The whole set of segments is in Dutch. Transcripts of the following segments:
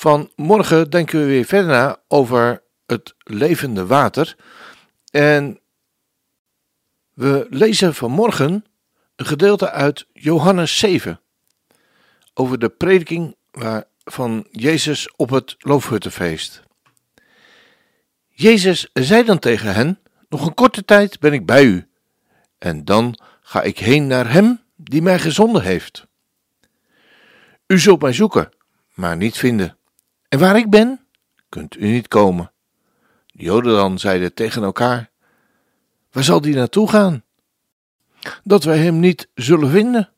Vanmorgen denken we weer verder na over het levende water. En we lezen vanmorgen een gedeelte uit Johannes 7 over de prediking van Jezus op het Loofhuttenfeest. Jezus zei dan tegen hen: Nog een korte tijd ben ik bij u, en dan ga ik heen naar Hem die mij gezonden heeft. U zult mij zoeken, maar niet vinden. En waar ik ben, kunt u niet komen. De Joden dan zeiden tegen elkaar: Waar zal die naartoe gaan? Dat wij hem niet zullen vinden.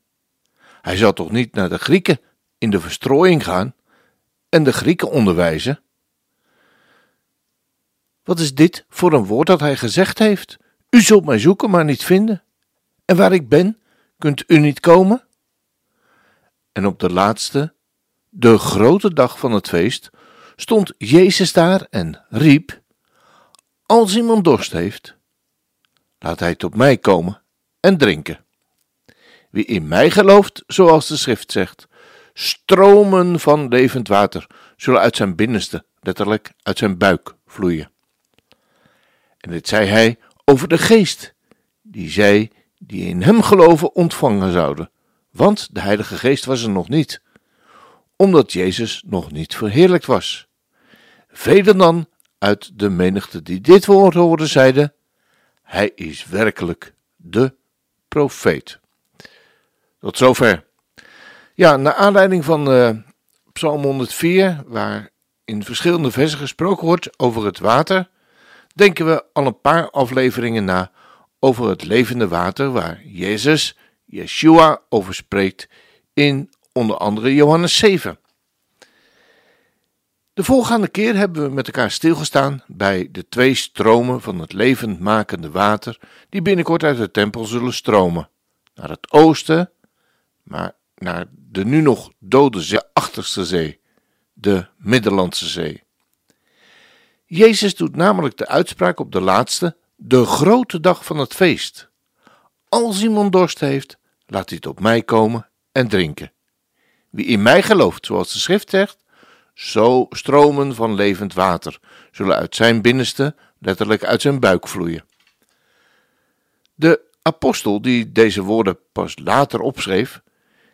Hij zal toch niet naar de Grieken in de verstrooiing gaan en de Grieken onderwijzen? Wat is dit voor een woord dat hij gezegd heeft? U zult mij zoeken, maar niet vinden. En waar ik ben, kunt u niet komen? En op de laatste, de grote dag van het feest, stond Jezus daar en riep: Als iemand dorst heeft, laat hij tot mij komen en drinken. Wie in mij gelooft, zoals de schrift zegt, stromen van levend water zullen uit zijn binnenste, letterlijk uit zijn buik, vloeien. En dit zei hij over de geest, die zij die in hem geloven ontvangen zouden, want de Heilige Geest was er nog niet, omdat Jezus nog niet verheerlijkt was. Velen dan uit de menigte die dit woord hoorden zeiden: Hij is werkelijk de profeet. Tot zover. Ja, naar aanleiding van uh, Psalm 104, waar in verschillende versen gesproken wordt over het water, denken we al een paar afleveringen na over het levende water waar Jezus, Yeshua, over spreekt in onder andere Johannes 7. De voorgaande keer hebben we met elkaar stilgestaan bij de twee stromen van het levendmakende water die binnenkort uit de tempel zullen stromen. Naar het oosten, maar naar de nu nog dode zee, achterste zee, de Middellandse Zee. Jezus doet namelijk de uitspraak op de laatste, de grote dag van het feest. Als iemand dorst heeft, laat hij tot mij komen en drinken. Wie in mij gelooft, zoals de schrift zegt, zo stromen van levend water zullen uit zijn binnenste, letterlijk uit zijn buik vloeien. De apostel die deze woorden pas later opschreef,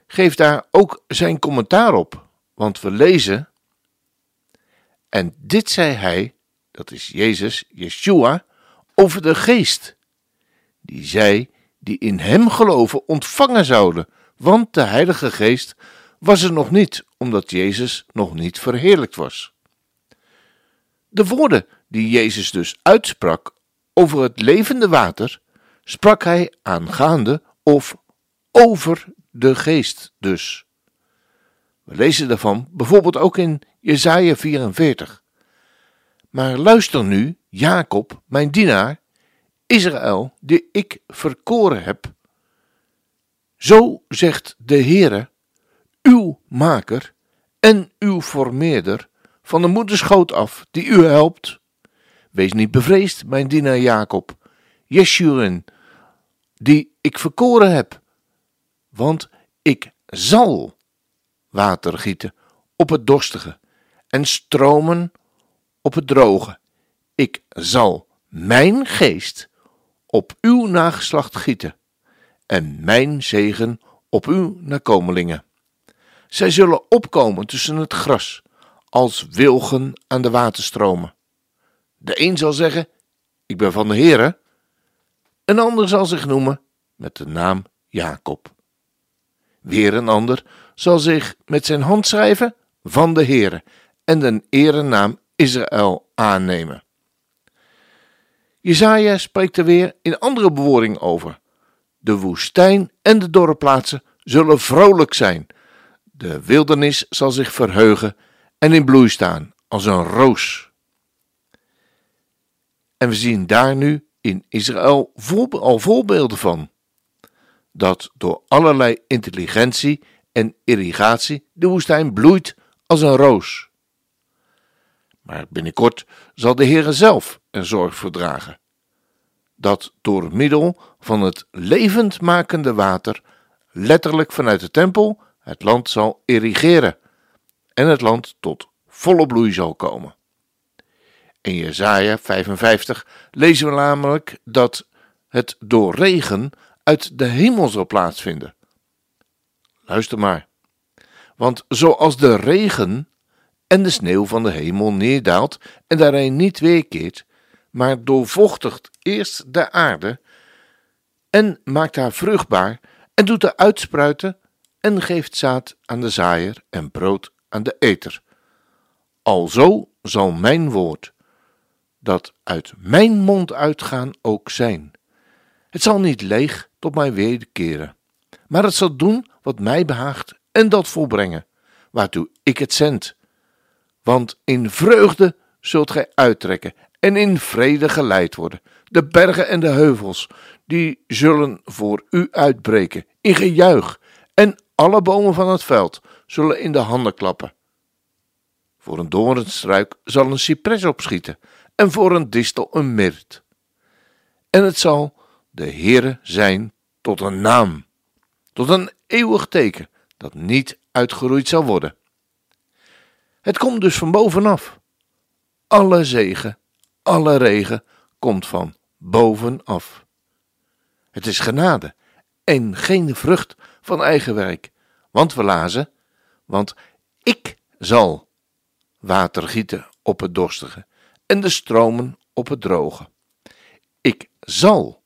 geeft daar ook zijn commentaar op, want we lezen: En dit zei hij, dat is Jezus, Yeshua, over de geest, die zij die in hem geloven ontvangen zouden, want de Heilige Geest was er nog niet, omdat Jezus nog niet verheerlijkt was. De woorden die Jezus dus uitsprak over het levende water, sprak hij aangaande of over de geest dus. We lezen daarvan bijvoorbeeld ook in Jesaja 44. Maar luister nu, Jacob, mijn dienaar, Israël, die ik verkoren heb. Zo zegt de Heere, uw maker en uw formeerder van de moederschoot af, die u helpt. Wees niet bevreesd, mijn dienaar Jacob, Jesjurin, die ik verkoren heb, want ik zal water gieten op het dorstige en stromen op het droge. Ik zal mijn geest op uw nageslacht gieten en mijn zegen op uw nakomelingen. Zij zullen opkomen tussen het gras, als wilgen aan de waterstromen. De een zal zeggen: Ik ben van de Heere. Een ander zal zich noemen met de naam Jacob. Weer een ander zal zich met zijn hand schrijven van de Heere en de erenaam Israël aannemen. Jezaja spreekt er weer in andere bewoording over. De woestijn en de dorre plaatsen zullen vrolijk zijn de wildernis zal zich verheugen en in bloei staan als een roos. En we zien daar nu in Israël al voorbeelden van. Dat door allerlei intelligentie en irrigatie de woestijn bloeit als een roos. Maar binnenkort zal de Heere zelf er zorg voor dragen. Dat door middel van het levendmakende water, letterlijk vanuit de tempel, het land zal irrigeren en het land tot volle bloei zal komen. In Jesaja 55 lezen we namelijk dat het door regen uit de hemel zal plaatsvinden. Luister maar. Want zoals de regen en de sneeuw van de hemel neerdaalt en daarin niet weerkeert, maar doorvochtigt eerst de aarde en maakt haar vruchtbaar en doet haar uitspruiten en geeft zaad aan de zaaier en brood aan de eter. Alzo zal mijn woord, dat uit mijn mond uitgaan, ook zijn. Het zal niet leeg tot mij wederkeren, maar het zal doen wat mij behaagt en dat volbrengen, waartoe ik het zend. Want in vreugde zult gij uittrekken en in vrede geleid worden. De bergen en de heuvels, die zullen voor u uitbreken in gejuich en alle bomen van het veld zullen in de handen klappen. Voor een doornstruik zal een cipres opschieten en voor een distel een mirt. En het zal de Heere zijn tot een naam, tot een eeuwig teken dat niet uitgeroeid zal worden. Het komt dus van bovenaf. Alle zegen, alle regen komt van bovenaf. Het is genade en geen vrucht van eigen werk, want we lazen, want ik zal water gieten op het dorstige en de stromen op het droge. Ik zal,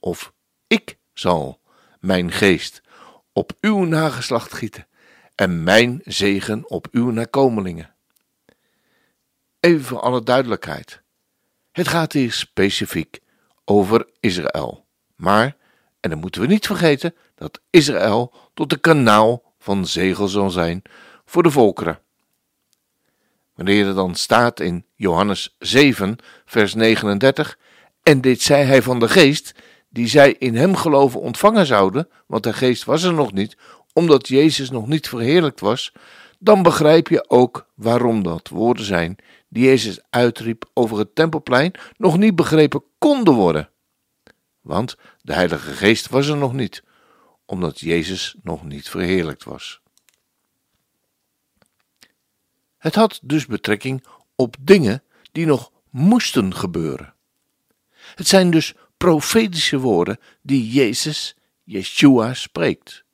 of ik zal, mijn geest op uw nageslacht gieten en mijn zegen op uw nakomelingen. Even voor alle duidelijkheid. Het gaat hier specifiek over Israël. Maar, en dan moeten we niet vergeten, dat Israël tot een kanaal van zegel zal zijn voor de volkeren. Wanneer er dan staat in Johannes 7, vers 39, en dit zei hij van de geest, die zij in hem geloven ontvangen zouden, want de geest was er nog niet, omdat Jezus nog niet verheerlijkt was, dan begrijp je ook waarom dat woorden zijn die Jezus uitriep over het tempelplein nog niet begrepen konden worden. Want de Heilige Geest was er nog niet, omdat Jezus nog niet verheerlijkt was. Het had dus betrekking op dingen die nog moesten gebeuren. Het zijn dus profetische woorden die Jezus, Yeshua, spreekt.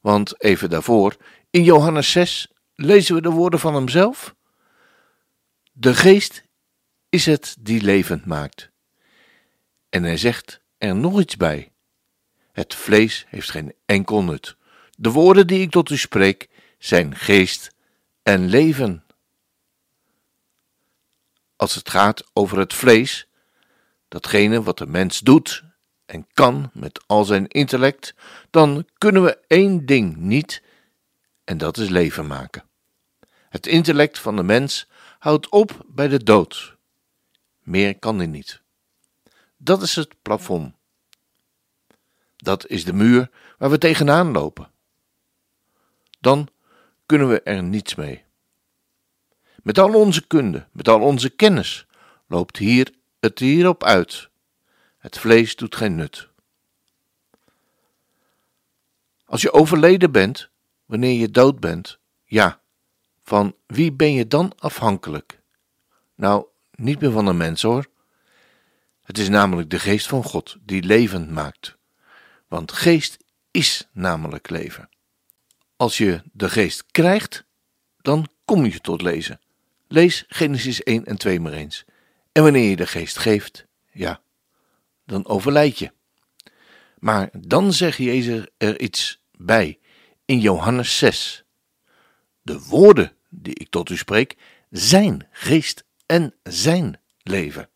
Want even daarvoor, in Johannes 6, lezen we de woorden van hemzelf. De geest is het die levend maakt. En hij zegt er nog iets bij. Het vlees heeft geen enkel nut. De woorden die ik tot u spreek zijn geest en leven. Als het gaat over het vlees, datgene wat de mens doet en kan met al zijn intellect, dan kunnen we één ding niet, en dat is leven maken. Het intellect van de mens houdt op bij de dood. Meer kan hij niet. Dat is het plafond. Dat is de muur waar we tegenaan lopen. Dan kunnen we er niets mee. Met al onze kunde, met al onze kennis, loopt hier het hierop uit. Het vlees doet geen nut. Als je overleden bent, wanneer je dood bent, ja, van wie ben je dan afhankelijk? Nou, niet meer van een mens hoor. Het is namelijk de geest van God die levend maakt. Want geest is namelijk leven. Als je de geest krijgt, dan kom je tot lezen. Lees Genesis 1 en 2 maar eens. En wanneer je de geest geeft, ja, dan overlijd je. Maar dan zegt Jezus er iets bij in Johannes 6. De woorden die ik tot u spreek, zijn geest en zijn leven.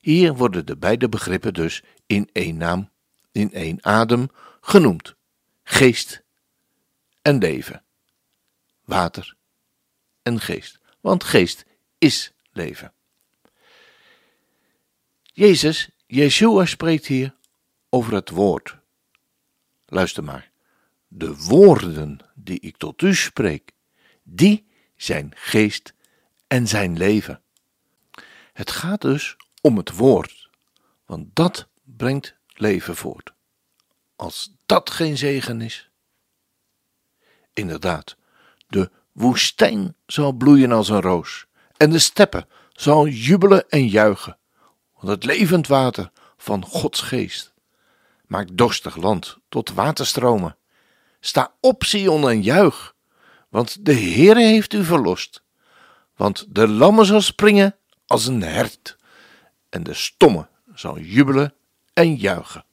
Hier worden de beide begrippen dus in één naam, in één adem genoemd: geest en leven, water en geest, want geest is leven. Jezus, Yeshua spreekt hier over het woord. Luister maar. De woorden die ik tot u spreek, die zijn geest en zijn leven. Het gaat dus om het woord, want dat brengt leven voort. Als dat geen zegen is. Inderdaad, de woestijn zal bloeien als een roos en de steppen zal jubelen en juichen, want het levend water van Gods geest maakt dorstig land tot waterstromen. Sta op, Sion, en juich, want de Heere heeft u verlost. Want de lammen zal springen als een hert, en de stomme zal jubelen en juichen.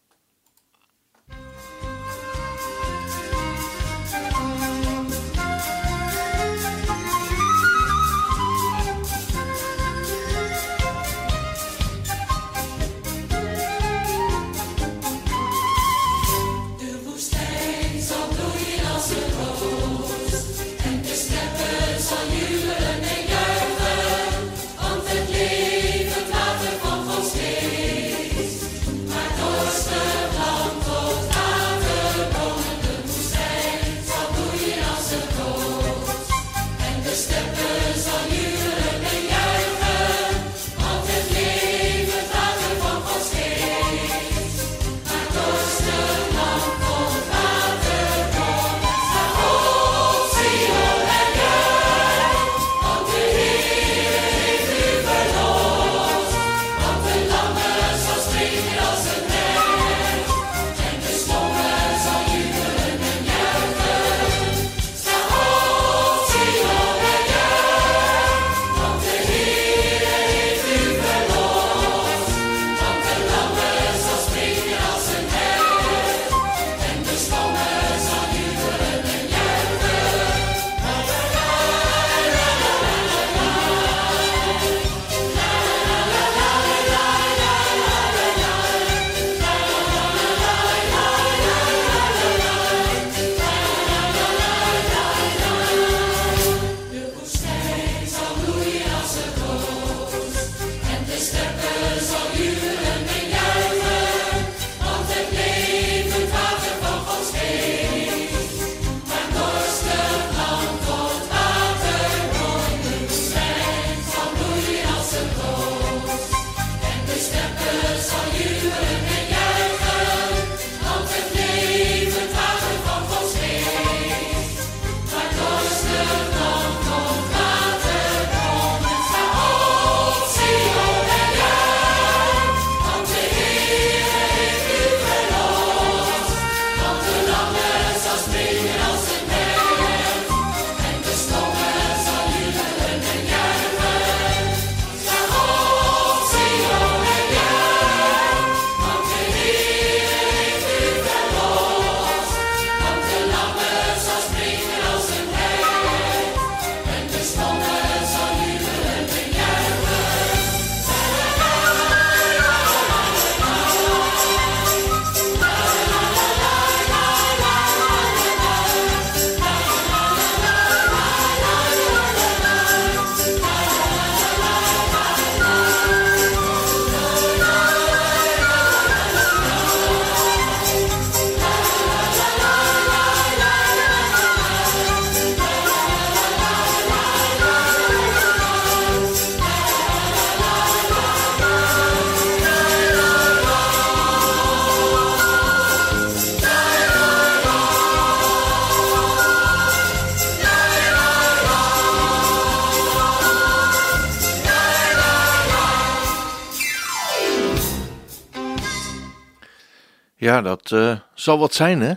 Ja, dat uh, zal wat zijn, hè?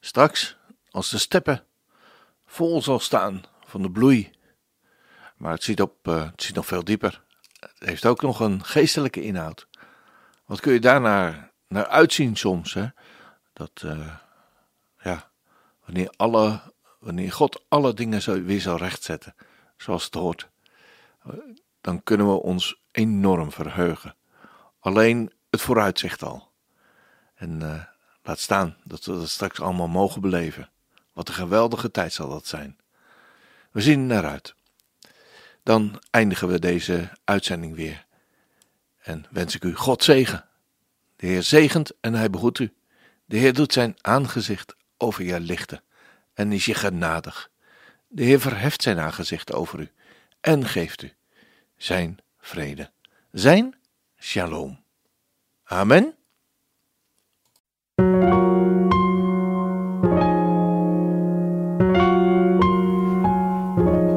Straks, als de steppen vol zal staan van de bloei. Maar het ziet, op, uh, het ziet nog veel dieper. Het heeft ook nog een geestelijke inhoud. Wat kun je daar naar, uitzien soms, hè? Dat, uh, ja, wanneer, alle, wanneer God alle dingen zo, weer zal rechtzetten, zoals het hoort, dan kunnen we ons enorm verheugen. Alleen het vooruitzicht al. En uh, laat staan dat we dat straks allemaal mogen beleven. Wat een geweldige tijd zal dat zijn. We zien er naar uit. Dan eindigen we deze uitzending weer. en wens ik u God zegen. De Heer zegent en hij behoedt u. De Heer doet zijn aangezicht over je lichten en is je genadig. De Heer verheft zijn aangezicht over u en geeft u zijn vrede, zijn shalom. Amen.